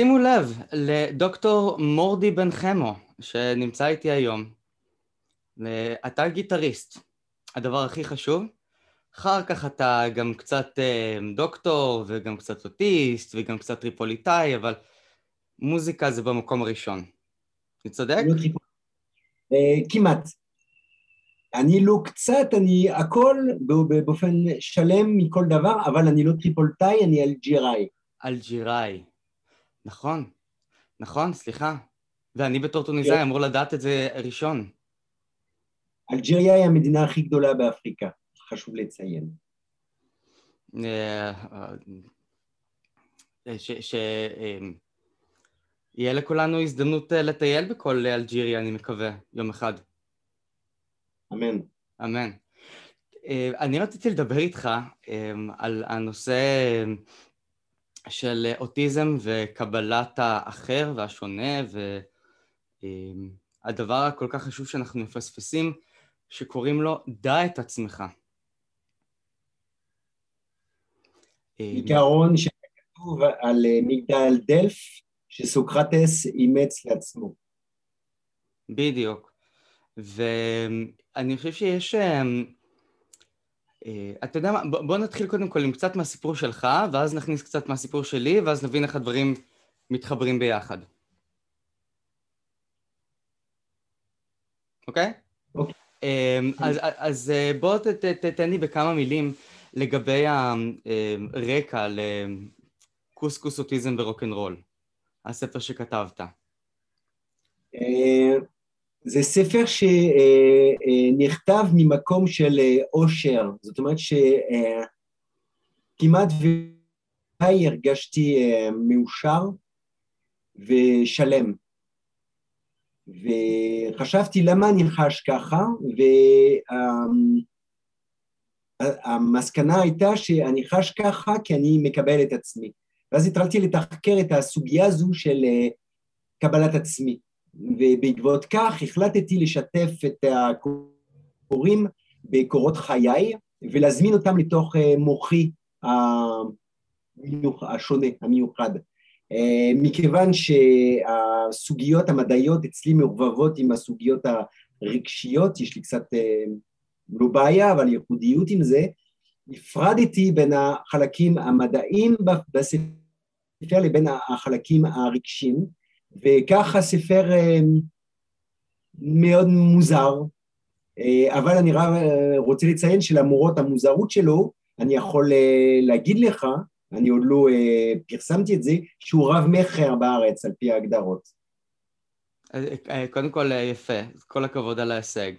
שימו לב לדוקטור מורדי בן חמו, שנמצא איתי היום. אתה גיטריסט, הדבר הכי חשוב. אחר כך אתה גם קצת אה, דוקטור, וגם קצת אוטיסט, וגם קצת טריפוליטאי, אבל מוזיקה זה במקום הראשון. אני צודק? לא אה, כמעט. אני לא קצת, אני הכל באופן שלם מכל דבר, אבל אני לא טריפולטאי, אני אלג'יראי. אלג'יראי. נכון, נכון, סליחה. ואני בתור טוניסאי כן. אמור לדעת את זה ראשון. אלג'יריה היא המדינה הכי גדולה באפריקה, חשוב לציין. אה, אה, שיהיה לכולנו הזדמנות אה, לטייל בכל אלג'יריה, אני מקווה, יום אחד. אמן. אמן. אני רציתי לדבר איתך על הנושא של אוטיזם וקבלת האחר והשונה והדבר הכל כך חשוב שאנחנו מפספסים שקוראים לו דע את עצמך. עיקרון שכתוב על מגדל דלף שסוקרטס אימץ לעצמו. בדיוק. ואני חושב שיש אה, אתה יודע מה, בוא נתחיל קודם כל עם קצת מהסיפור שלך, ואז נכניס קצת מהסיפור שלי, ואז נבין איך הדברים מתחברים ביחד. אוקיי? אוקיי. אמ, אז, אז אה, בוא תתן לי בכמה מילים לגבי הרקע לקוסקוס אוטיזם ורוקנרול, הספר שכתבת. אה, זה ספר שנכתב ממקום של אושר, זאת אומרת שכמעט ודי הרגשתי מאושר ושלם. וחשבתי למה אני חש ככה, והמסקנה הייתה שאני חש ככה כי אני מקבל את עצמי. ואז התחלתי לתחקר את הסוגיה הזו של קבלת עצמי. ובעקבות כך החלטתי לשתף את הקוראים בקורות חיי ולהזמין אותם לתוך אה, מוחי השונה, המיוחד. אה, מכיוון שהסוגיות המדעיות אצלי מעורבבות עם הסוגיות הרגשיות, יש לי קצת אה, לא בעיה, אבל ייחודיות עם זה, הפרדתי בין החלקים המדעיים בספר לבין החלקים הרגשיים, וככה ספר אה, מאוד מוזר, אה, אבל אני אה, רוצה לציין שלמרות המוזרות שלו, אני יכול להגיד לך, אני עוד לא פרסמתי את זה, שהוא רב מכר בארץ על פי ההגדרות. קודם כל יפה, כל הכבוד על ההישג.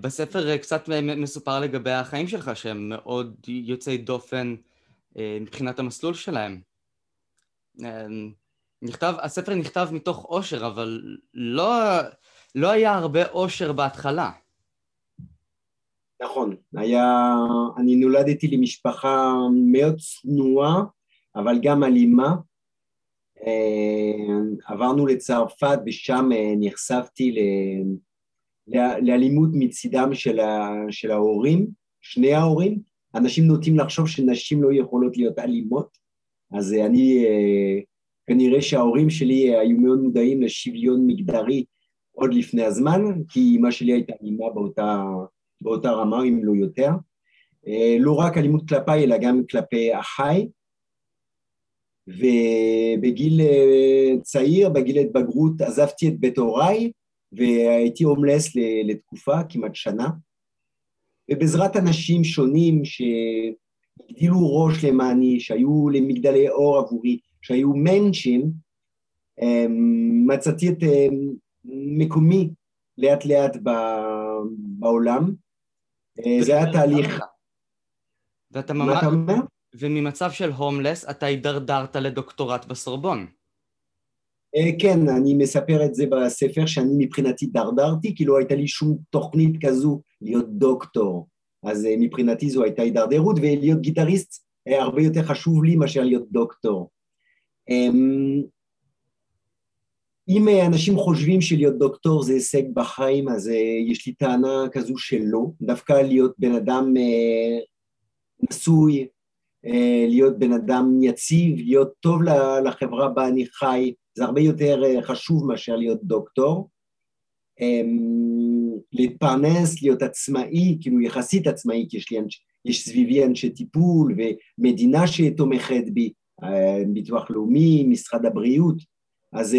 בספר קצת מסופר לגבי החיים שלך שהם מאוד יוצאי דופן מבחינת המסלול שלהם. נכתב, הספר נכתב מתוך אושר, אבל לא, לא היה הרבה אושר בהתחלה. נכון, היה, אני נולדתי למשפחה מאוד צנועה, אבל גם אלימה. אה, עברנו לצרפת ושם אה, נחשפתי ל, לאלימות מצידם של, ה, של ההורים, שני ההורים. אנשים נוטים לחשוב שנשים לא יכולות להיות אלימות, אז אני כנראה שההורים שלי היו מאוד מודעים לשוויון מגדרי עוד לפני הזמן, כי אמא שלי הייתה אימה באותה, באותה רמה, אם לא יותר. אה, לא רק אלימות כלפיי, אלא גם כלפי אחיי. ובגיל אה, צעיר, בגיל התבגרות, עזבתי את בית הוריי והייתי הומלס לתקופה, כמעט שנה. ובעזרת אנשים שונים שהגדילו ראש למעני, שהיו למגדלי אור עבורי, שהיו מענצ'ים, אמ, מצאתי את אמ, מקומי לאט לאט בעולם. אה, זה היה תהליך... ואתה ממש... מה אתה אומר? וממצב של הומלס אתה הידרדרת לדוקטורט בסורבון. אה, כן, אני מספר את זה בספר שאני מבחינתי דרדרתי, כי לא הייתה לי שום תוכנית כזו להיות דוקטור. אז אה, מבחינתי זו הייתה הידרדרות, ולהיות גיטריסט הרבה יותר חשוב לי מאשר להיות דוקטור. אמ, אם אנשים חושבים שלהיות דוקטור זה הישג בחיים, אז אה, יש לי טענה כזו שלא, דווקא להיות בן אדם אה, נשוי, אה, להיות בן אדם יציב, להיות טוב לחברה בה אני חי, זה הרבה יותר חשוב מאשר להיות דוקטור. אמ, להתפרנס, להיות עצמאי, כאילו יחסית עצמאי, כי יש, לי, יש סביבי אנשי טיפול ומדינה שתומכת בי, ביטוח לאומי, משרד הבריאות, אז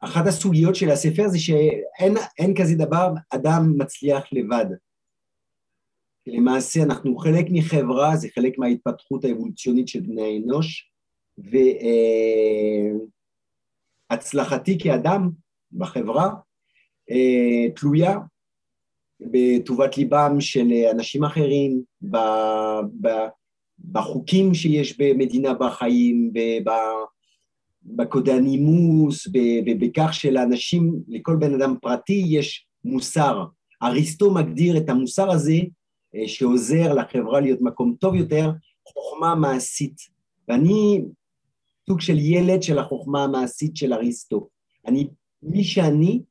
אחת הסוגיות של הספר זה שאין כזה דבר, אדם מצליח לבד. למעשה אנחנו חלק מחברה, זה חלק מההתפתחות האבולוציונית של בני האנוש, והצלחתי כאדם בחברה אה, תלויה בטובת ליבם של אנשים אחרים, בחוקים שיש במדינה בחיים, בקודי הנימוס, בכך שלאנשים, לכל בן אדם פרטי יש מוסר. אריסטו מגדיר את המוסר הזה אה, שעוזר לחברה להיות מקום טוב יותר, חוכמה מעשית. ואני סוג של ילד של החוכמה המעשית של אריסטו. אני, מי שאני,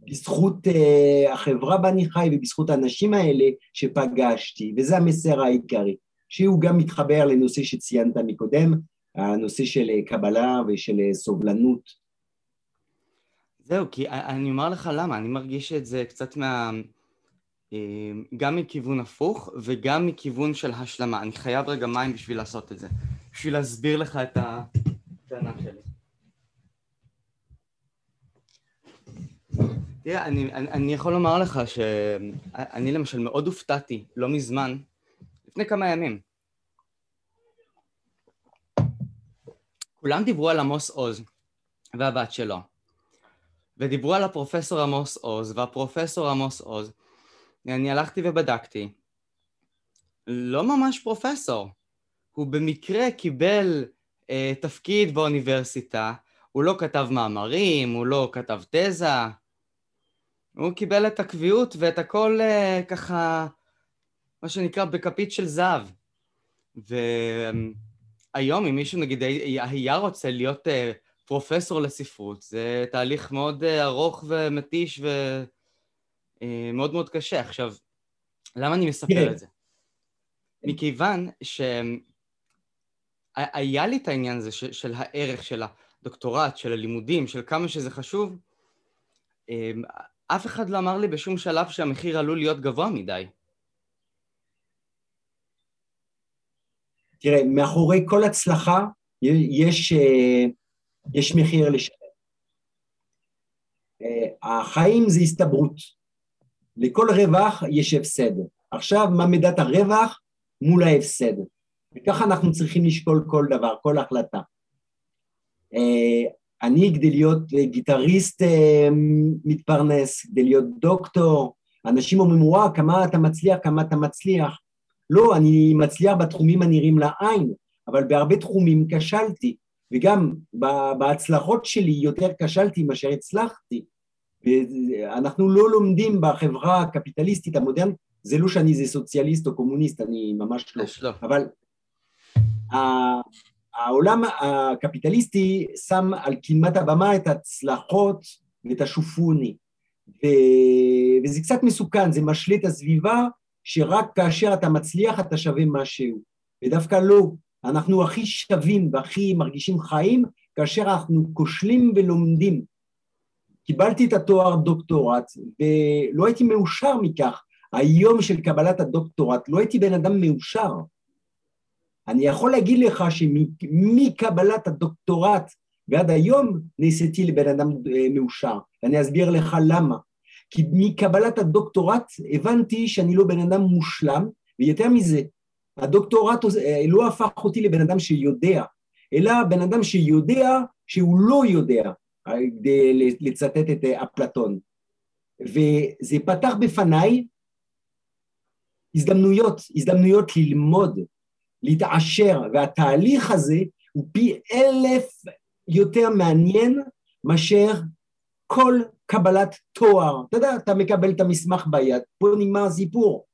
בזכות uh, החברה בה אני חי ובזכות האנשים האלה שפגשתי, וזה המסר העיקרי, שהוא גם מתחבר לנושא שציינת מקודם, הנושא של אה, קבלה ושל סובלנות. זהו, כי אני אומר לך למה, אני מרגיש את זה קצת מה... אמ, גם מכיוון הפוך וגם מכיוון של השלמה. אני חייב רגע מים בשביל לעשות את זה, בשביל להסביר לך את הטענה שלי. תראה, אני, אני, אני יכול לומר לך שאני למשל מאוד הופתעתי לא מזמן, לפני כמה ימים. כולם דיברו על עמוס עוז והבת שלו, ודיברו על הפרופסור עמוס עוז והפרופסור עמוס עוז, אני הלכתי ובדקתי. לא ממש פרופסור. הוא במקרה קיבל אה, תפקיד באוניברסיטה, הוא לא כתב מאמרים, הוא לא כתב תזה, הוא קיבל את הקביעות ואת הכל אה, ככה, מה שנקרא, בכפית של זהב. והיום אם מישהו נגיד היה רוצה להיות אה, פרופסור לספרות, זה תהליך מאוד אה, ארוך ומתיש ו... אה, מאוד קשה. עכשיו, למה אני מספר כן. את זה? מכיוון שהיה לי את העניין הזה של, הערך של הדוקטורט, של הלימודים, של כמה שזה חשוב, אף אחד לא אמר לי בשום שלב שהמחיר עלול להיות גבוה מדי. תראה, מאחורי כל הצלחה יש, אה, יש מחיר לשלם. החיים זה הסתברות. לכל רווח יש הפסד. עכשיו, מה מידת הרווח מול ההפסד? וככה אנחנו צריכים לשקול כל דבר, כל החלטה. אה, אני, כדי להיות גיטריסט אה, מתפרנס, כדי להיות דוקטור, אנשים אומרים, וואו, כמה אתה מצליח, כמה אתה מצליח. לא, אני מצליח בתחומים הנראים לעין, אבל בהרבה תחומים כשלתי, וגם בהצלחות שלי יותר כשלתי מאשר הצלחתי. ואנחנו לא לומדים בחברה הקפיטליסטית המודרנית, זה לא שאני איזה סוציאליסט או קומוניסט, אני ממש לא, לא. אבל העולם הקפיטליסטי שם על קדמת הבמה את ההצלחות ואת השופוני, ו... וזה קצת מסוכן, זה משלה את הסביבה שרק כאשר אתה מצליח אתה שווה משהו, ודווקא לא, אנחנו הכי שווים והכי מרגישים חיים כאשר אנחנו כושלים ולומדים, קיבלתי את התואר דוקטורט ולא הייתי מאושר מכך. היום של קבלת הדוקטורט לא הייתי בן אדם מאושר. אני יכול להגיד לך שמקבלת הדוקטורט ועד היום נעשיתי לבן אדם אה, מאושר, ואני אסביר לך למה. כי מקבלת הדוקטורט הבנתי שאני לא בן אדם מושלם, ויותר מזה, הדוקטורט אה, לא הפך אותי לבן אדם שיודע, אלא בן אדם שיודע שהוא לא יודע, כדי לצטט את אה, אפלטון. וזה פתח בפניי הזדמנויות, הזדמנויות ללמוד, להתעשר, והתהליך הזה הוא פי אלף יותר מעניין מאשר כל קבלת תואר. אתה יודע, אתה מקבל את המסמך ביד, פה נגמר הסיפור.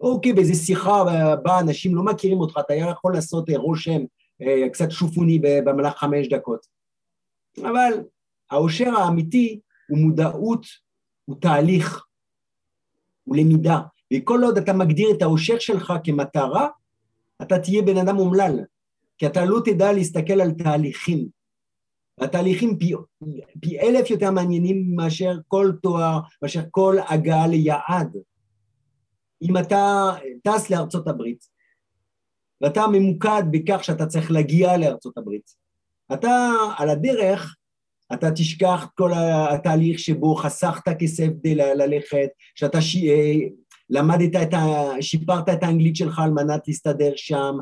אוקיי, באיזה שיחה בה אנשים לא מכירים אותך, אתה יכול לעשות אה, רושם אה, קצת שופוני במהלך חמש דקות. אבל העושר האמיתי הוא מודעות, הוא תהליך, הוא למידה. וכל עוד אתה מגדיר את האושר שלך כמטרה, אתה תהיה בן אדם אומלל, כי אתה לא תדע להסתכל על תהליכים. התהליכים פי, פי אלף יותר מעניינים מאשר כל תואר, מאשר כל הגעה ליעד. אם אתה טס לארצות הברית, ואתה ממוקד בכך שאתה צריך להגיע לארצות הברית, אתה על הדרך, אתה תשכח כל התהליך שבו חסכת כסף כדי ללכת, שאתה ש... אה, למדת את ה... שיפרת את האנגלית שלך על מנת להסתדר שם,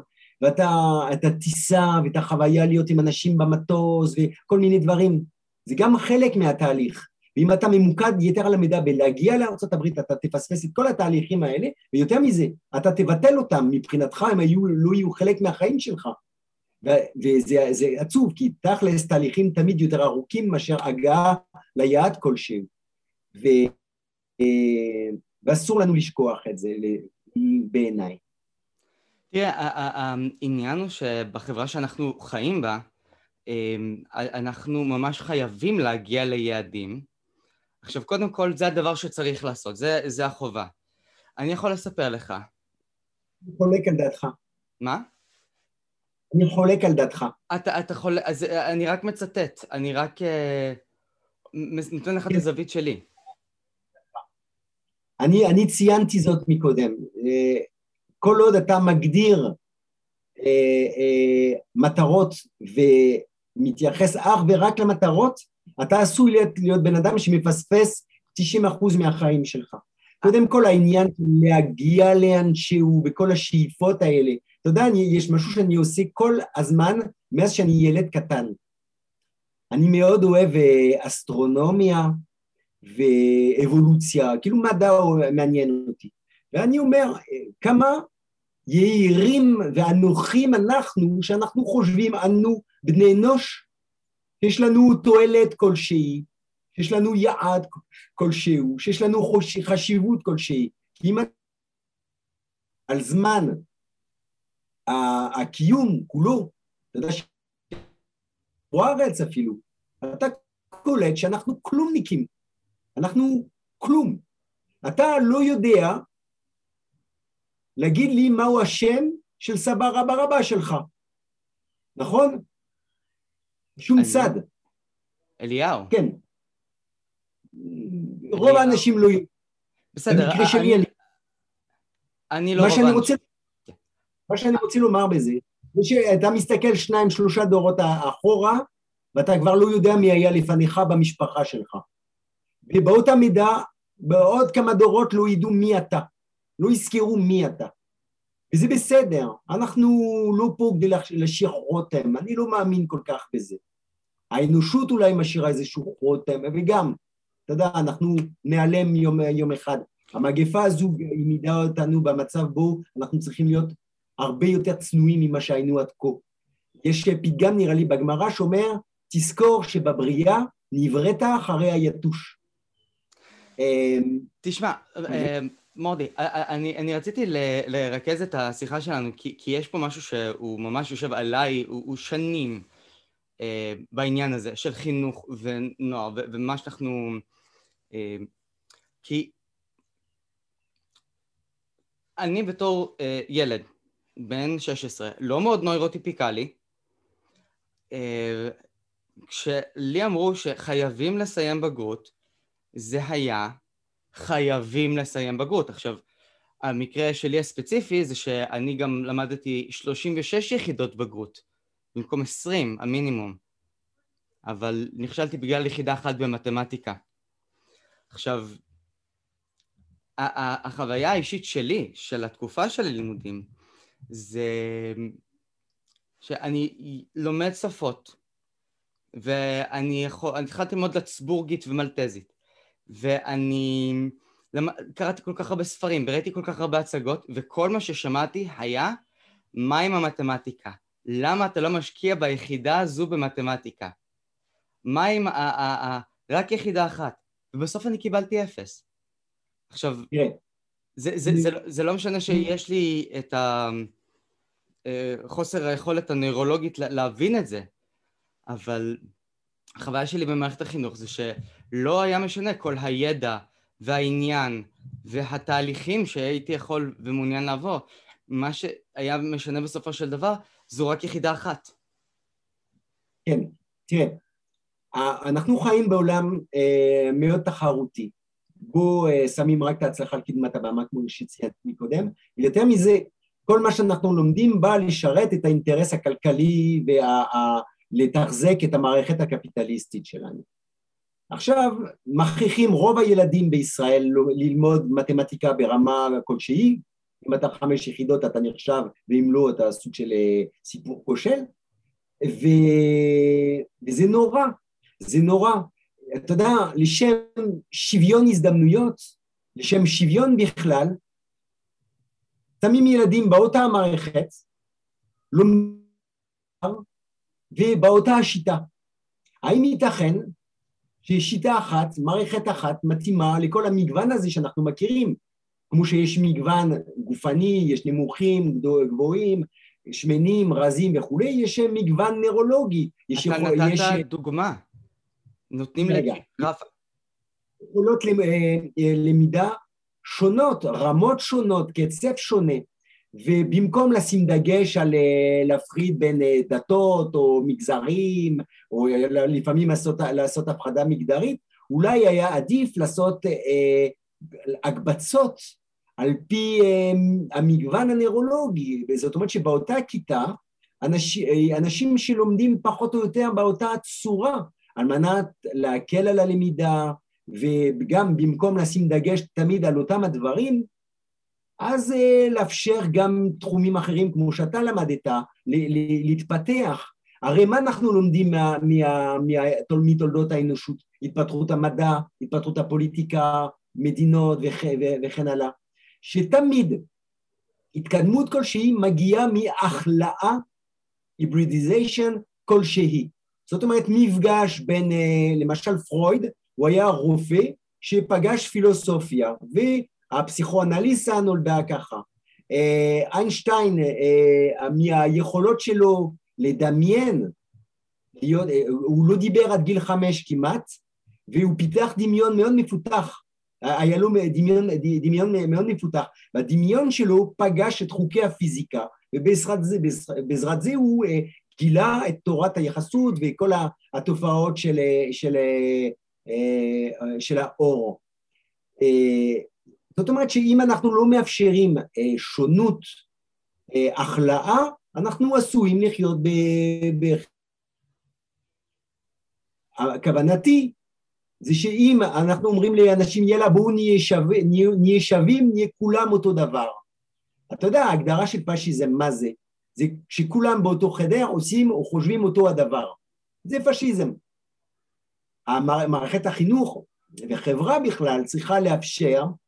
ואתה, את הטיסה ואת החוויה להיות עם אנשים במטוס וכל מיני דברים. זה גם חלק מהתהליך. ואם אתה ממוקד יתר על המידע בלהגיע לארה"ב, אתה תפספס את כל התהליכים האלה, ויותר מזה, אתה תבטל אותם, מבחינתך הם היו, לא יהיו חלק מהחיים שלך. וזה עצוב, כי תכלס תהליכים תמיד יותר ארוכים מאשר הגעה ליעד כלשהו. ו, אה, ואסור לנו לשכוח את זה בעיניי. תראה, העניין הוא שבחברה שאנחנו חיים בה, אמ, אנחנו ממש חייבים להגיע ליעדים. עכשיו, קודם כל, זה הדבר שצריך לעשות, זה, זה החובה. אני יכול לספר לך. אני חולק על דעתך. מה? אני חולק על דעתך. אתה, אתה חולק, אז אני רק מצטט, אני רק אה, נותן לך את הזווית שלי. אני, אני ציינתי זאת מקודם. אה, כל עוד אתה מגדיר אה, אה, מטרות ומתייחס אך ורק למטרות, אתה עשוי להיות, להיות בן אדם שמפספס 90% מהחיים שלך. קודם כל העניין להגיע לאנשהו וכל השאיפות האלה. אתה יודע, אני, יש משהו שאני עושה כל הזמן מאז שאני ילד קטן. אני מאוד אוהב אה, אסטרונומיה ואבולוציה, כאילו מדע מעניין אותי. ואני אומר, כמה יהירים ואנוכים אנחנו, שאנחנו חושבים, אנו בני אנוש, שיש לנו תועלת כלשהי, שיש לנו יעד כלשהו, שיש לנו חשיבות כלשהי. כי אם על זמן הקיום כולו, אתה יודע, או הארץ אפילו, אתה קולט שאנחנו כלומניקים, אנחנו כלום. אתה לא יודע להגיד לי מהו השם של סבא רבא רבא שלך, נכון? שום אני... צד. אליהו. כן. רוב האנשים לא... בסדר, במקרה שלי אני... אני לא רוב האנשים. רוצה... מה שאני רוצה לומר בזה, זה שאתה מסתכל שניים, שלושה דורות אחורה, ואתה כבר לא יודע מי היה לפניך במשפחה שלך. ובאותה מידה, בעוד כמה דורות לא ידעו מי אתה. לא יזכרו מי אתה. וזה בסדר, אנחנו לא פה כדי להשאיר רותם, אני לא מאמין כל כך בזה. האנושות אולי משאירה איזשהו רותם, וגם, אתה יודע, אנחנו נעלם יום, יום אחד. המגפה הזו העמידה אותנו במצב בו אנחנו צריכים להיות הרבה יותר צנועים ממה שהיינו עד כה. יש פתגם נראה לי בגמרא שאומר, תזכור שבבריאה נבראת אחרי היתוש. תשמע, אמ, מורדי, אני, אני רציתי ל, לרכז את השיחה שלנו, כי, כי יש פה משהו שהוא ממש יושב עליי, הוא, הוא שנים אה, בעניין הזה של חינוך ונוער, ו, ומה שאנחנו... אה, כי אני בתור אה, ילד, בן 16, לא מאוד נוירוטיפיקלי, אה, כשלי אמרו שחייבים לסיים בגרות, זה היה חייבים לסיים בגרות. עכשיו, המקרה שלי הספציפי זה שאני גם למדתי 36 יחידות בגרות, במקום 20 המינימום, אבל נכשלתי בגלל יחידה אחת במתמטיקה. עכשיו, החוויה האישית שלי, של התקופה של הלימודים, זה שאני לומד שפות, ואני יכול, התחלתי ללמוד לצבורגית ומלטזית. ואני למ... קראתי כל כך הרבה ספרים, וראיתי כל כך הרבה הצגות, וכל מה ששמעתי היה, מה עם המתמטיקה? למה אתה לא משקיע ביחידה הזו במתמטיקה? מה עם ה- ה- ה- רק יחידה אחת? ובסוף אני קיבלתי אפס. עכשיו, yeah. זה, זה, זה, זה, זה לא משנה שיש לי את ה... אה, חוסר היכולת הנוירולוגית להבין את זה, אבל החוויה שלי במערכת החינוך זה שלא היה משנה כל הידע והעניין והתהליכים שהייתי יכול ומעוניין לעבור, מה שהיה משנה בסופו של דבר זו רק יחידה אחת. כן, תראה, אנחנו חיים בעולם אה, מאוד תחרותי. בו אה, שמים רק את ההצלחה על קדמת הבמה כמו שציינתי מקודם, ויותר מזה, כל מה שאנחנו לומדים בא לשרת את האינטרס הכלכלי ולתחזק את המערכת הקפיטליסטית שלנו. עכשיו מכריחים רוב הילדים בישראל ללמוד מתמטיקה ברמה כלשהי, אם אתה חמש יחידות אתה נחשב ואם לא אתה סוג של אה, סיפור כושל ו... וזה נורא, זה נורא. אתה יודע, לשם שוויון הזדמנויות, לשם שוויון בכלל, שמים ילדים באותה המערכת, לומדים ובאותה השיטה. האם ייתכן ששיטה אחת, מערכת אחת, מתאימה לכל המגוון הזה שאנחנו מכירים, כמו שיש מגוון גופני, יש נמוכים, גבוהים, שמנים, רזים וכולי, יש מגוון נוירולוגי. אתה יכול, נתת יש... דוגמה. נותנים רגע. לגרפה. יכולות אה, למידה שונות, רמות שונות, קצב שונה, ובמקום לשים דגש על אה, להפריד בין אה, דתות או מגזרים, או לפעמים לעשות, לעשות הפחדה מגדרית, אולי היה עדיף לעשות אה, הקבצות על פי אה, המגוון הנוירולוגי, זאת אומרת שבאותה כיתה אנשים, אנשים שלומדים פחות או יותר באותה צורה על מנת להקל על הלמידה וגם במקום לשים דגש תמיד על אותם הדברים, אז אה, לאפשר גם תחומים אחרים כמו שאתה למדת, להתפתח. הרי מה אנחנו לומדים מה, מה, מה, מתולדות האנושות? התפתחות המדע, התפתחות הפוליטיקה, מדינות וכ, וכן הלאה. שתמיד התקדמות כלשהי מגיעה מהכלאה, היברידיזיישן כלשהי. זאת אומרת מפגש בין, אה, למשל פרויד, הוא היה רופא שפגש פילוסופיה, והפסיכואנליסה נולדה ככה. אה, איינשטיין, אה, מהיכולות שלו לדמיין, להיות, הוא לא דיבר עד גיל חמש כמעט, והוא פיתח דמיון מאוד מפותח, היה לו דמיון, דמיון מאוד מפותח, והדמיון שלו פגש את חוקי הפיזיקה, ובעזרת זה, בעזרת זה הוא גילה את תורת היחסות וכל התופעות של, של, של האור. זאת אומרת שאם אנחנו לא מאפשרים שונות, הכלאה, אנחנו עשויים לחיות ב... ב... כוונתי זה שאם אנחנו אומרים לאנשים יאללה בואו נהיה, שווה, נהיה, נהיה שווים, נהיה כולם אותו דבר. אתה יודע, ההגדרה של פשיזם מה זה? זה שכולם באותו חדר עושים או חושבים אותו הדבר. זה פשיזם. מערכת החינוך וחברה בכלל צריכה לאפשר אה,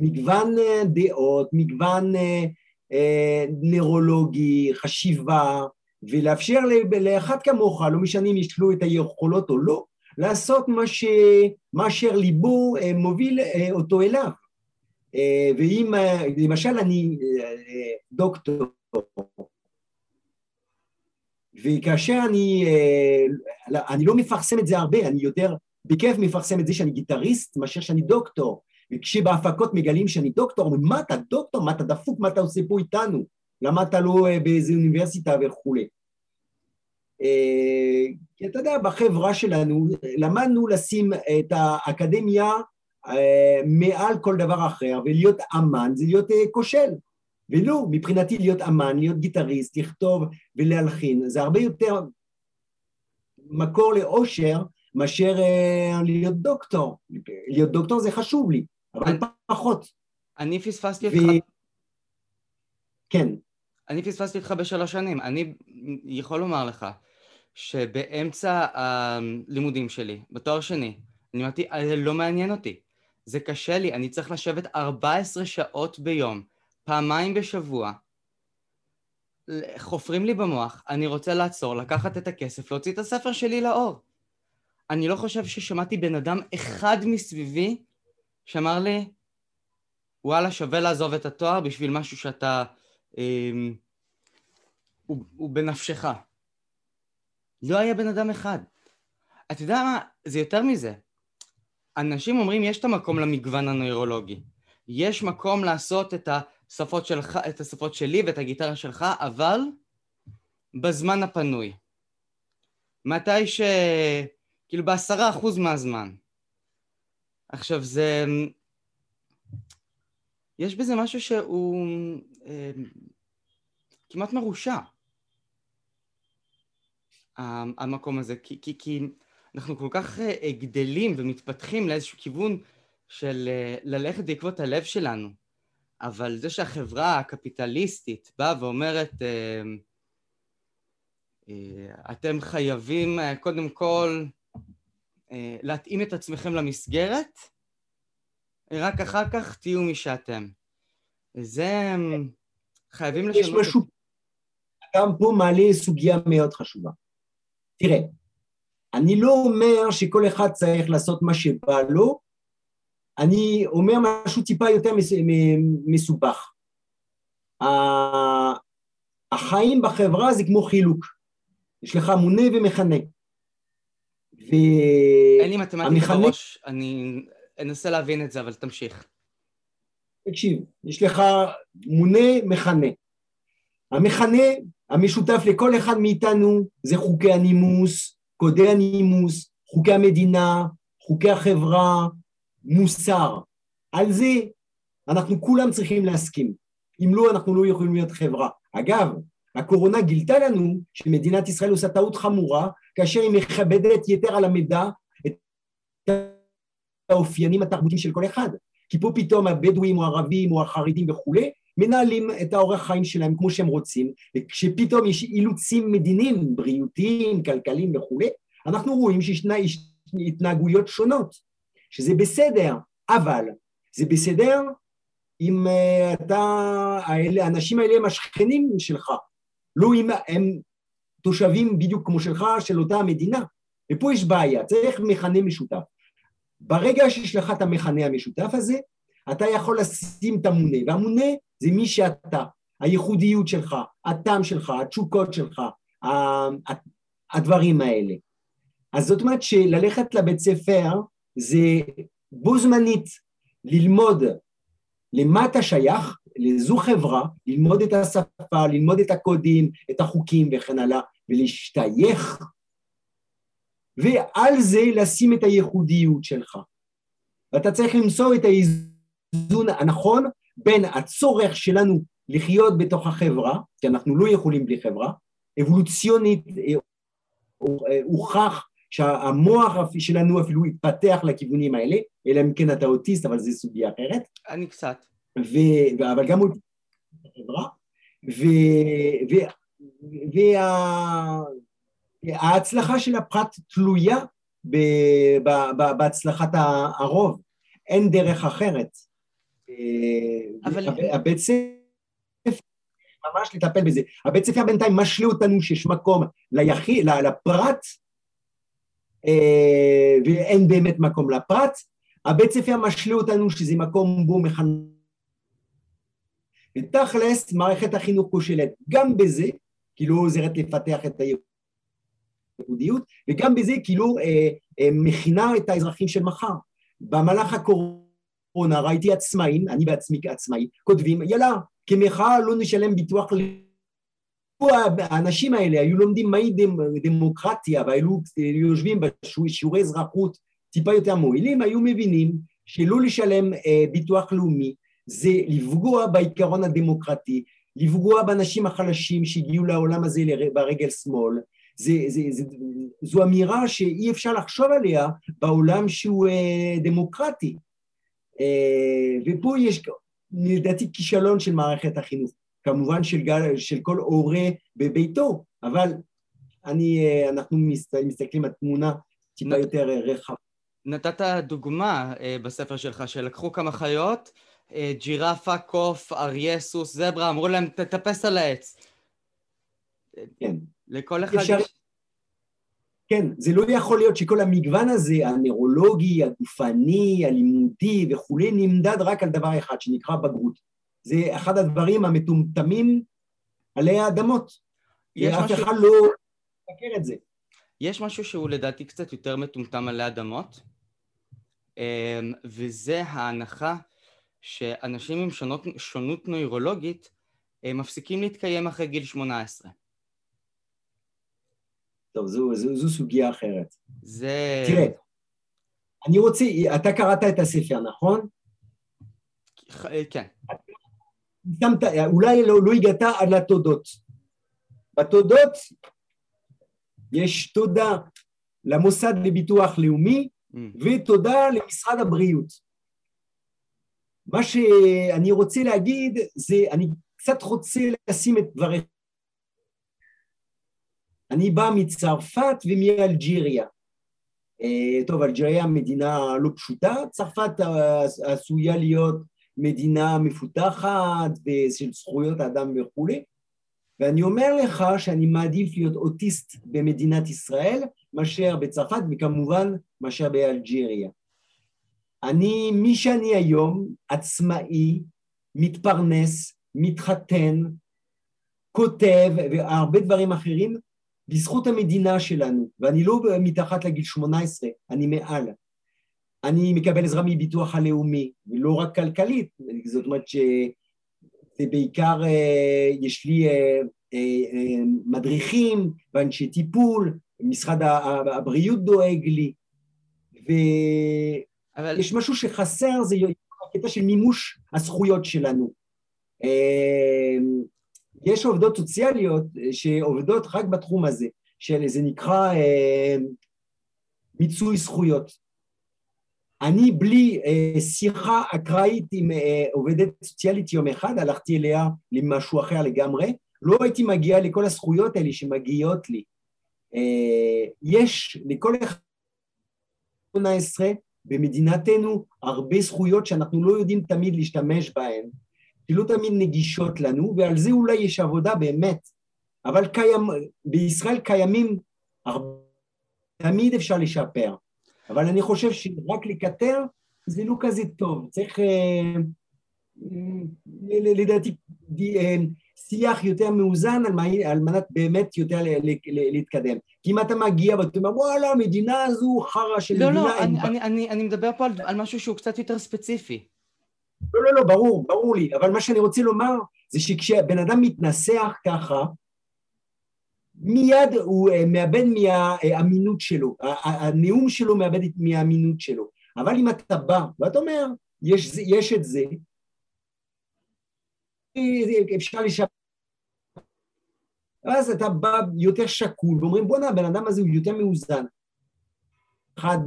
מגוון אה, דעות, מגוון אה, אה, נוירולוגי, חשיבה, ולאפשר לאחד כמוך, לא משנה אם יש לו את היכולות או לא, לעשות מה, ש... מה אשר ליבו אה, מוביל אה, אותו אליו. ואם, למשל אני דוקטור, וכאשר אני, אני לא מפרסם את זה הרבה, אני יותר בכיף מפרסם את זה שאני גיטריסט מאשר שאני דוקטור, וכשבהפקות מגלים שאני דוקטור, אומרים מה אתה דוקטור, מה אתה דפוק, מה אתה עושה פה איתנו, למה אתה לא באיזה אוניברסיטה וכולי. כי אתה יודע, בחברה שלנו למדנו לשים את האקדמיה מעל כל דבר אחר, ולהיות אמן זה להיות כושל. ולא, מבחינתי להיות אמן, להיות גיטריסט, לכתוב ולהלחין, זה הרבה יותר מקור לאושר מאשר להיות דוקטור. להיות דוקטור זה חשוב לי, אבל פחות. אני פספסתי ו... אותך. כן. אני פספסתי אותך בשלוש שנים. אני יכול לומר לך שבאמצע הלימודים שלי, בתואר שני, אני אמרתי, זה לא מעניין אותי. זה קשה לי, אני צריך לשבת 14 שעות ביום, פעמיים בשבוע. חופרים לי במוח, אני רוצה לעצור, לקחת את הכסף, להוציא את הספר שלי לאור. אני לא חושב ששמעתי בן אדם אחד מסביבי שאמר לי, וואלה, שווה לעזוב את התואר בשביל משהו שאתה... אה, הוא, הוא בנפשך. לא היה בן אדם אחד. אתה יודע מה? זה יותר מזה. אנשים אומרים יש את המקום למגוון הנוירולוגי. יש מקום לעשות את השפות שלך, את השפות שלי ואת הגיטרה שלך, אבל בזמן הפנוי. מתי ש... כאילו בעשרה אחוז מהזמן. עכשיו זה... יש בזה משהו שהוא אה, כמעט מרושע, המקום הזה, כי, כי, כי אנחנו כל כך אה, גדלים ומתפתחים לאיזשהו כיוון של אה, ללכת בעקבות הלב שלנו, אבל זה שהחברה הקפיטליסטית באה ואומרת אה, אתם חייבים קודם כל להתאים את עצמכם למסגרת, רק אחר כך תהיו מי שאתם. זה חייבים לשנות... יש משהו, גם פה מעלה סוגיה מאוד חשובה. תראה, אני לא אומר שכל אחד צריך לעשות מה שבא לו, אני אומר משהו טיפה יותר מסובך. החיים בחברה זה כמו חילוק, יש לך מונה ומכנה. ו... אין לי מתמטיקה בראש, אני אנסה להבין את זה, אבל תמשיך. תקשיב, יש לך מונה מכנה. המכנה המשותף לכל אחד מאיתנו זה חוקי הנימוס, קודי הנימוס, חוקי המדינה, חוקי החברה, מוסר. על זה אנחנו כולם צריכים להסכים. אם לא, אנחנו לא יכולים להיות חברה. אגב, הקורונה גילתה לנו שמדינת ישראל עושה טעות חמורה כאשר היא מכבדת יתר על המידע את האופיינים התרבותיים של כל אחד. כי פה פתאום הבדואים או הערבים או החרדים וכולי מנהלים את האורח חיים שלהם כמו שהם רוצים, וכשפתאום יש אילוצים מדיניים, בריאותיים, כלכליים וכולי, אנחנו רואים שישנה התנהגויות שונות, שזה בסדר, אבל זה בסדר אם uh, אתה, האנשים האלה הם השכנים שלך, לא אם הם תושבים בדיוק כמו שלך, של אותה המדינה, ופה יש בעיה, צריך מכנה משותף. ברגע שיש לך את המכנה המשותף הזה, אתה יכול לשים את המונה, והמונה זה מי שאתה, הייחודיות שלך, הטעם שלך, התשוקות שלך, הדברים האלה. אז זאת אומרת שללכת לבית ספר זה בו זמנית ללמוד למה אתה שייך, לזו חברה, ללמוד את השפה, ללמוד את הקודים, את החוקים וכן הלאה, ולהשתייך, ועל זה לשים את הייחודיות שלך. ואתה צריך למסור את האיזון הנכון בין הצורך שלנו לחיות בתוך החברה, כי אנחנו לא יכולים בלי חברה, אבולוציונית אה, אה, הוכח שהמוח שלנו אפילו התפתח לכיוונים האלה, אלא אם כן אתה אוטיסט, אבל זו סוגיה אחרת. אני קצת. ו, אבל גם אוטיסט בחברה, וההצלחה של הפרט תלויה ב, ב, ב, בהצלחת הרוב, אין דרך אחרת. אבל... הבית ספר, ממש לטפל בזה. הבית ספר בינתיים משלה אותנו שיש מקום ליחיד, לפרט, אה, ואין באמת מקום לפרט. הבית ספר משלה אותנו שזה מקום בו מכנ... ותכלס, מערכת החינוך כושלת גם בזה, כי לא עוזרת לפתח את היהודיות, וגם בזה כאילו אה, אה, מכינה את האזרחים של מחר. במהלך הקורונה ראיתי עצמאים, אני בעצמי כעצמאי, כותבים, יאללה, כמחאה לא נשלם ביטוח ל... האנשים האלה היו לומדים מהי דמוקרטיה והיו יושבים בשיעורי אזרחות טיפה יותר מועילים, היו מבינים שלא לשלם אה, ביטוח לאומי זה לפגוע בעיקרון הדמוקרטי, לפגוע באנשים החלשים שהגיעו לעולם הזה ברגל שמאל, זה, זה, זה, זו אמירה שאי אפשר לחשוב עליה בעולם שהוא אה, דמוקרטי. אה, ופה יש לדעתי כישלון של מערכת החינוך, כמובן של, גל, של כל הורה בביתו, אבל אני, אה, אנחנו מסתכלים על תמונה טיפה. יותר אה, רחבה. נתת דוגמה בספר שלך שלקחו כמה חיות, ג'ירפה, קוף, אריה, סוס, זברה, אמרו להם תטפס על העץ. כן. לכל אחד יש... כן, זה לא יכול להיות שכל המגוון הזה, הנוירולוגי, הגופני, הלימודי וכולי, נמדד רק על דבר אחד, שנקרא בגרות. זה אחד הדברים המטומטמים עלי האדמות. אף משהו... אחד לא מכיר את זה. יש משהו שהוא לדעתי קצת יותר מטומטם עלי אדמות, אמ, וזה ההנחה שאנשים עם שונות, שונות נוירולוגית מפסיקים להתקיים אחרי גיל 18. טוב, זו, זו, זו סוגיה אחרת. זה... תראה, אני רוצה, אתה קראת את הספר, נכון? כן. שמת, אולי לא, לא הגעת עד לתודות. בתודות יש תודה למוסד לביטוח לאומי mm. ותודה למשרד הבריאות. מה שאני רוצה להגיד זה, אני קצת רוצה לשים את דבריך. אני בא מצרפת ומאלג'יריה. אה, טוב, אלג'יריה מדינה לא פשוטה, צרפת עשויה להיות מדינה מפותחת ושל זכויות האדם וכולי, ואני אומר לך שאני מעדיף להיות אוטיסט במדינת ישראל מאשר בצרפת, וכמובן מאשר באלג'יריה. אני, מי שאני היום, עצמאי, מתפרנס, מתחתן, כותב והרבה דברים אחרים בזכות המדינה שלנו, ואני לא מתחת לגיל 18, אני מעל. אני מקבל עזרה מביטוח הלאומי, ולא רק כלכלית, זאת אומרת שזה בעיקר, אה, יש לי אה, אה, מדריכים ואנשי טיפול, משרד הבריאות דואג לי, אבל... יש משהו שחסר, זה הקטע של מימוש הזכויות שלנו. אמ, יש עובדות סוציאליות שעובדות רק בתחום הזה, שזה נקרא אמ, מיצוי זכויות. אני בלי אה, שיחה אקראית עם אה, עובדת סוציאלית יום אחד, הלכתי אליה למשהו אחר לגמרי, לא הייתי מגיע לכל הזכויות האלה שמגיעות לי. אה, יש לכל אחד 18 במדינתנו הרבה זכויות שאנחנו לא יודעים תמיד להשתמש בהן, שלא תמיד נגישות לנו, ועל זה אולי יש עבודה באמת, אבל קיים, בישראל קיימים הרבה, תמיד אפשר לשפר, אבל אני חושב שרק לקטר זה לא כזה טוב, צריך אה, לדעתי אה, שיח יותר מאוזן על מנת באמת יותר להתקדם. כי אם אתה מגיע ואתה אומר, וואלה, המדינה הזו חרא של לא, מדינה... לא, לא, אני, אני, אני, אני מדבר פה על, על משהו שהוא קצת יותר ספציפי. לא, לא, לא, ברור, ברור לי, אבל מה שאני רוצה לומר זה שכשבן אדם מתנסח ככה, מיד הוא אה, מאבד מהאמינות שלו, הנאום שלו מאבד מהאמינות שלו. אבל אם אתה בא ואתה אומר, יש, יש את זה, אפשר לשפר ואז אתה בא יותר שקול, ואומרים בואנה, הבן אדם הזה הוא יותר מאוזן. אחד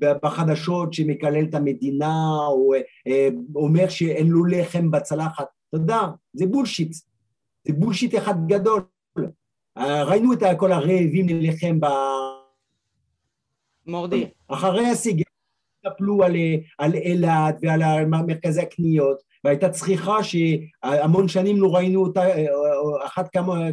בחדשות שמקלל את המדינה, או אה, אומר שאין לו לחם בצלחת, אתה יודע, זה בולשיט, זה בולשיט אחד גדול. ראינו את כל הרעבים ללחם ב... מורדי. אחרי הסיגר, טפלו על אילת ועל מרכזי הקניות, והייתה צריכה שהמון שנים לא ראינו אותה, אחת כמה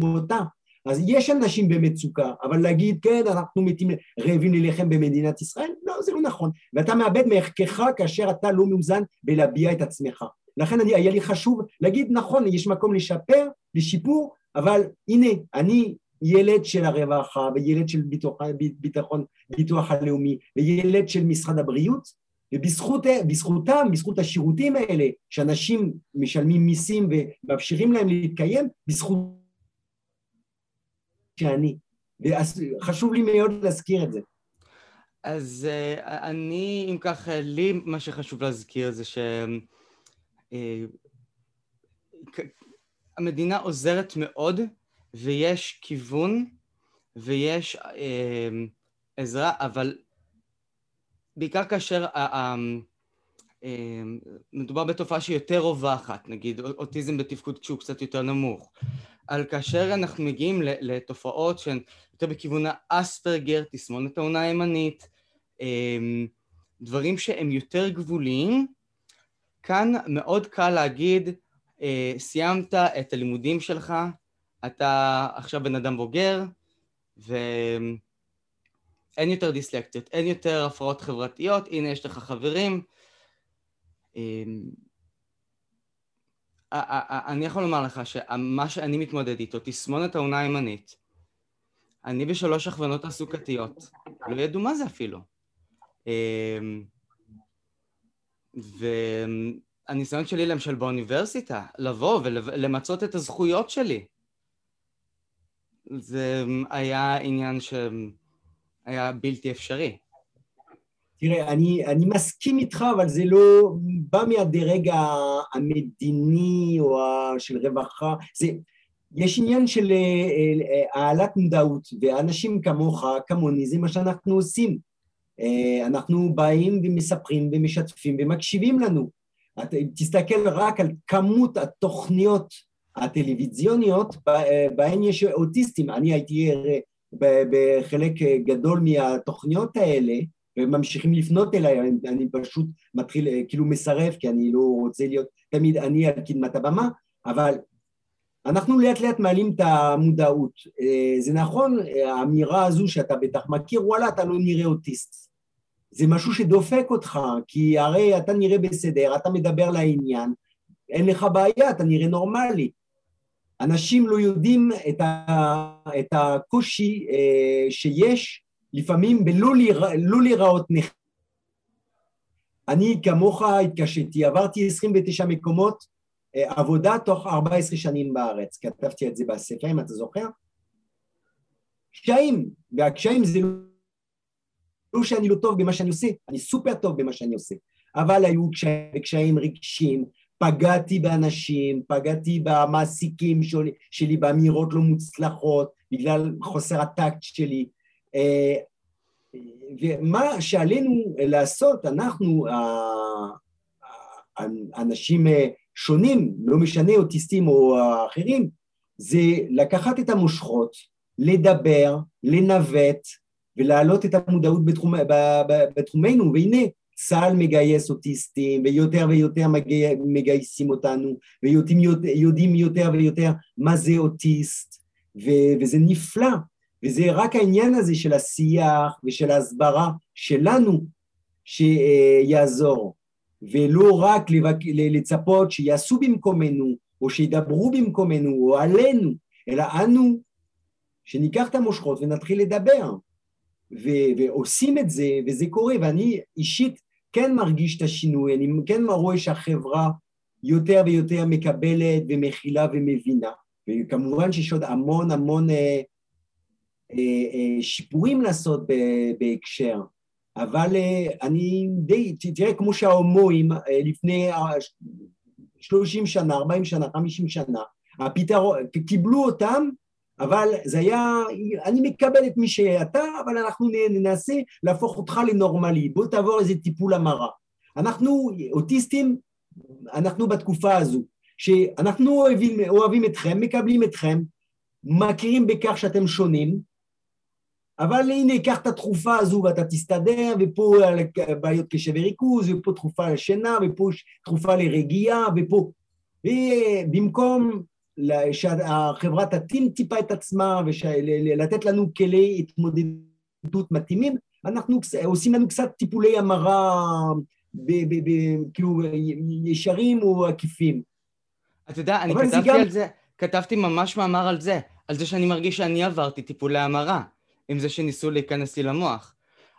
כמותה. אז יש אנשים במצוקה, אבל להגיד, כן, אנחנו מתים רעבים ללחם במדינת ישראל, לא, זה לא נכון. ואתה מאבד מערכך כאשר אתה לא מאוזן בלהביע את עצמך. לכן אני, היה לי חשוב להגיד, נכון, יש מקום לשפר, לשיפור, אבל הנה, אני ילד של הרווחה, וילד של ביטוח, ביטחון, ביטוח הלאומי, וילד של משרד הבריאות, ובזכותם, בזכות השירותים האלה, שאנשים משלמים מיסים ומאפשרים להם להתקיים, בזכות שאני. וחשוב לי מאוד להזכיר את זה. אז uh, אני, אם כך, לי מה שחשוב להזכיר זה שהמדינה אה, עוזרת מאוד ויש כיוון ויש עזרה, אבל בעיקר כאשר מדובר בתופעה שהיא יותר רווחת, נגיד אוטיזם בתפקוד כשהוא קצת יותר נמוך, על כאשר אנחנו מגיעים לתופעות שהן יותר בכיוון האספרגר, תסמונת העונה הימנית, דברים שהם יותר גבוליים, כאן מאוד קל להגיד, אה, סיימת את הלימודים שלך, אתה עכשיו בן אדם בוגר, ו... אין יותר דיסלקציות, אין יותר הפרעות חברתיות, הנה יש לך חברים. אמ, אני יכול לומר לך שמה שאני מתמודד איתו, תסמונת העונה הימנית, אני בשלוש הכוונות תעסוקתיות, לא ידעו מה זה אפילו. אמ, והניסיון שלי למשל באוניברסיטה, לבוא ולמצות את הזכויות שלי, זה היה עניין שהיה בלתי אפשרי. תראה, אני, אני מסכים איתך, אבל זה לא בא מהדרג המדיני או של רווחה. זה, יש עניין של אה, אה, העלאת מודעות, ואנשים כמוך, כמוני, זה מה שאנחנו עושים. אה, אנחנו באים ומספרים ומשתפים ומקשיבים לנו. תסתכל רק על כמות התוכניות הטלוויזיוניות בהן יש אוטיסטים. אני הייתי בחלק גדול מהתוכניות האלה, וממשיכים לפנות אליי, אני, אני פשוט מתחיל, כאילו מסרב, כי אני לא רוצה להיות תמיד אני על קדמת הבמה, אבל אנחנו לאט לאט מעלים את המודעות. אה, זה נכון, האמירה הזו שאתה בטח מכיר, וואלה, אתה לא נראה אוטיסט. זה משהו שדופק אותך, כי הרי אתה נראה בסדר, אתה מדבר לעניין, אין לך בעיה, אתה נראה נורמלי. אנשים לא יודעים את, ה, את הקושי אה, שיש לפעמים בלא להירא, לא להיראות נכה. אני כמוך התקשיתי, עברתי 29 מקומות אה, עבודה תוך 14 שנים בארץ, כתבתי את זה בספר, אם אתה זוכר. קשיים, והקשיים זה לא שאני לא טוב במה שאני עושה, אני סופר טוב במה שאני עושה, אבל היו קשיים, קשיים רגשיים, פגעתי באנשים, פגעתי במעסיקים שלי, שלי באמירות לא מוצלחות, בגלל חוסר הטקט שלי. אה, ומה שעלינו לעשות, אנחנו, אנשים אה, שונים, לא משנה אוטיסטים או אחרים, זה לקחת את המושכות, לדבר, לנווט ולהעלות את המודעות בתחום, בתחומנו, והנה צה"ל מגייס אוטיסטים ויותר ויותר מגייסים אותנו ויודעים יותר ויותר מה זה אוטיסט וזה נפלא. וזה רק העניין הזה של השיח ושל ההסברה שלנו שיעזור. ולא רק לצפות שיעשו במקומנו, או שידברו במקומנו, או עלינו, אלא אנו שניקח את המושכות ונתחיל לדבר. ו- ועושים את זה, וזה קורה, ואני אישית כן מרגיש את השינוי, אני כן רואה שהחברה יותר ויותר מקבלת ומכילה ומבינה, וכמובן שיש עוד המון המון אה, אה, אה, שיפורים לעשות בהקשר. אבל אה, אני די, תראה כמו שההומואים אה, לפני 30 שנה, 40 שנה, 50 שנה, הפתרון, קיבלו אותם, אבל זה היה, אני מקבל את מי שאתה, אבל אנחנו ננסה להפוך אותך לנורמלי, בוא תעבור איזה טיפול המרה. אנחנו אוטיסטים, אנחנו בתקופה הזו, שאנחנו אוהבים, אוהבים אתכם, מקבלים אתכם, מכירים בכך שאתם שונים, אבל הנה, קח את התרופה הזו ואתה תסתדר, ופה בעיות קשב וריכוז, ופה תרופה לשינה, ופה תרופה לרגיעה, ופה... ובמקום שהחברה תתאים טיפה את עצמה ולתת לנו כלי התמודדות מתאימים, אנחנו עושים לנו קצת טיפולי המרה, כאילו ישרים או עקיפים. אתה יודע, אני כתבתי גם... על זה, כתבתי ממש מאמר על זה, על זה שאני מרגיש שאני עברתי טיפולי המרה. עם זה שניסו להיכנס לי למוח.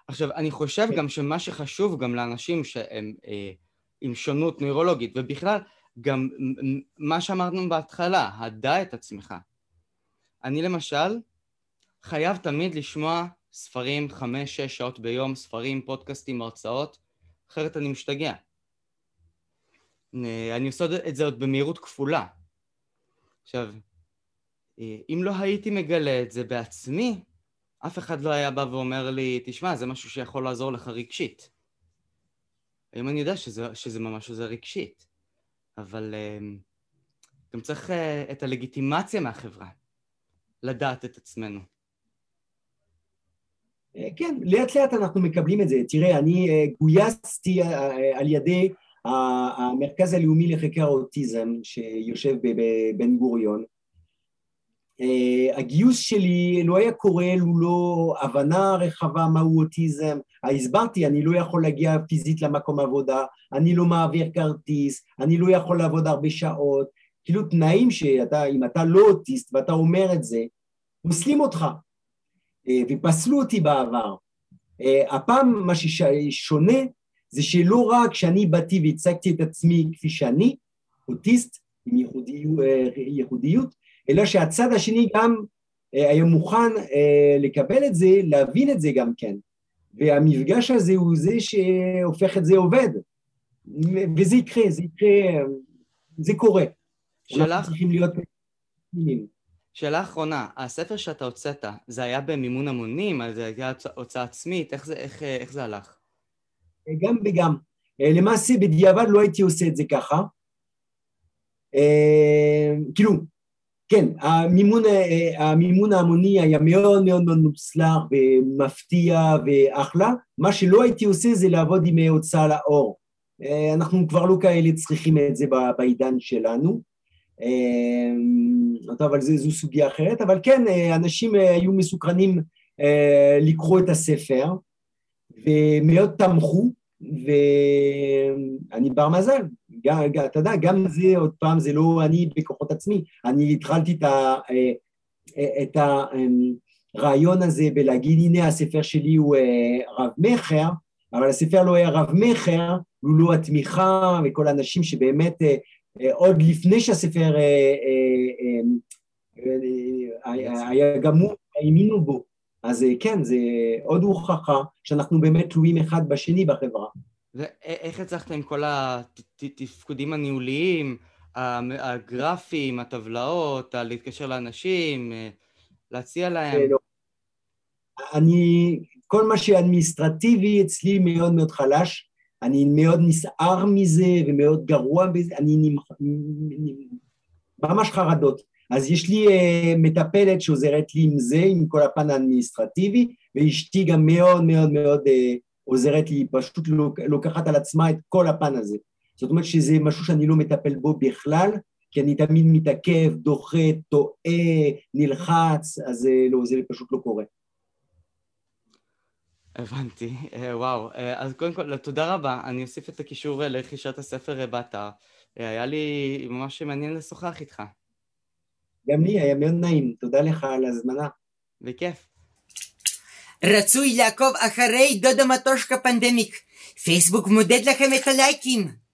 עכשיו, אני חושב כן. גם שמה שחשוב גם לאנשים שהם אה, עם שונות נוירולוגית, ובכלל, גם מה שאמרנו בהתחלה, הדע את עצמך. אני למשל חייב תמיד לשמוע ספרים חמש-שש שעות ביום, ספרים, פודקאסטים, הרצאות, אחרת אני משתגע. אה, אני עושה את זה עוד במהירות כפולה. עכשיו, אה, אם לא הייתי מגלה את זה בעצמי, אף אחד לא היה בא ואומר לי, תשמע, זה משהו שיכול לעזור לך רגשית. היום אני יודע שזה, שזה ממש עוזר רגשית, אבל uh, גם צריך uh, את הלגיטימציה מהחברה, לדעת את עצמנו. אה, כן, לאט לאט אנחנו מקבלים את זה. תראה, אני גויסתי על ידי המרכז הלאומי לחקר האוטיזם שיושב בבן גוריון, הגיוס שלי לא היה קורה לו לא הבנה רחבה מהו אוטיזם, הסברתי, אני לא יכול להגיע פיזית למקום עבודה, אני לא מעביר כרטיס, אני לא יכול לעבוד הרבה שעות, כאילו תנאים שאתה, אם אתה לא אוטיסט ואתה אומר את זה, פוסלים אותך, uh, ופסלו אותי בעבר, אה, הפעם מה ששונה זה שלא רק שאני באתי והצגתי את עצמי כפי שאני, אוטיסט עם ייחודיות, אה, ייחודיות אלא שהצד השני גם אה, היה מוכן לקבל את זה, להבין את זה גם כן. והמפגש הזה הוא זה שהופך את זה עובד. וזה יקרה, זה יקרה, זה קורה. שאלה... אנחנו צריכים להיות... שאלה אחרונה, הספר שאתה הוצאת, זה היה במימון המונים? זה היה הוצאה עצמית? איך זה, איך, איך זה הלך? גם וגם. אה, למעשה בדיעבד לא הייתי עושה את זה ככה. אה, כאילו, כן, המימון, אה, המימון ההמוני היה מאוד מאוד מאוד מוצלח ומפתיע ואחלה. מה שלא הייתי עושה זה לעבוד עם הוצאה לאור. אנחנו כבר לא כאלה צריכים את זה בעידן שלנו. אבל זו סוגיה אחרת, אבל כן, אנשים היו מסוקרנים לקרוא את הספר ומאוד תמכו, ואני בר מזל, גם, אתה יודע, גם זה, עוד פעם, זה לא אני בכוחות עצמי, אני התחלתי את, ה, את הרעיון הזה בלהגיד, הנה הספר שלי הוא רב-מכר, אבל הספר לא היה רב-מכר, לולא התמיכה וכל האנשים שבאמת עוד לפני שהספר היה גמור, האמינו בו. אז כן, זה עוד הוכחה שאנחנו באמת תלויים אחד בשני בחברה. ואיך הצלחת עם כל התפקודים הניהוליים, הגרפים, הטבלאות, להתקשר לאנשים, להציע להם? לא. אני, כל מה שאדמיניסטרטיבי אצלי מאוד מאוד חלש, אני מאוד נסער מזה ומאוד גרוע בזה, אני ממש חרדות. אז יש לי uh, מטפלת שעוזרת לי עם זה, עם כל הפן האדמיניסטרטיבי, ואשתי גם מאוד מאוד מאוד uh, עוזרת לי, פשוט לוקחת על עצמה את כל הפן הזה. זאת אומרת שזה משהו שאני לא מטפל בו בכלל, כי אני תמיד מתעכב, דוחה, טועה, נלחץ, אז uh, לא, זה פשוט לא קורה. הבנתי, וואו. אז קודם כל, תודה רבה. אני אוסיף את הקישור לרכישת הספר באתר. היה לי ממש מעניין לשוחח איתך. גם לי היה מאוד נעים, תודה לך על ההזמנה. בכיף. רצוי לעקוב אחרי דודה מטושקה פנדמיק. פייסבוק מודד לכם את הלייקים.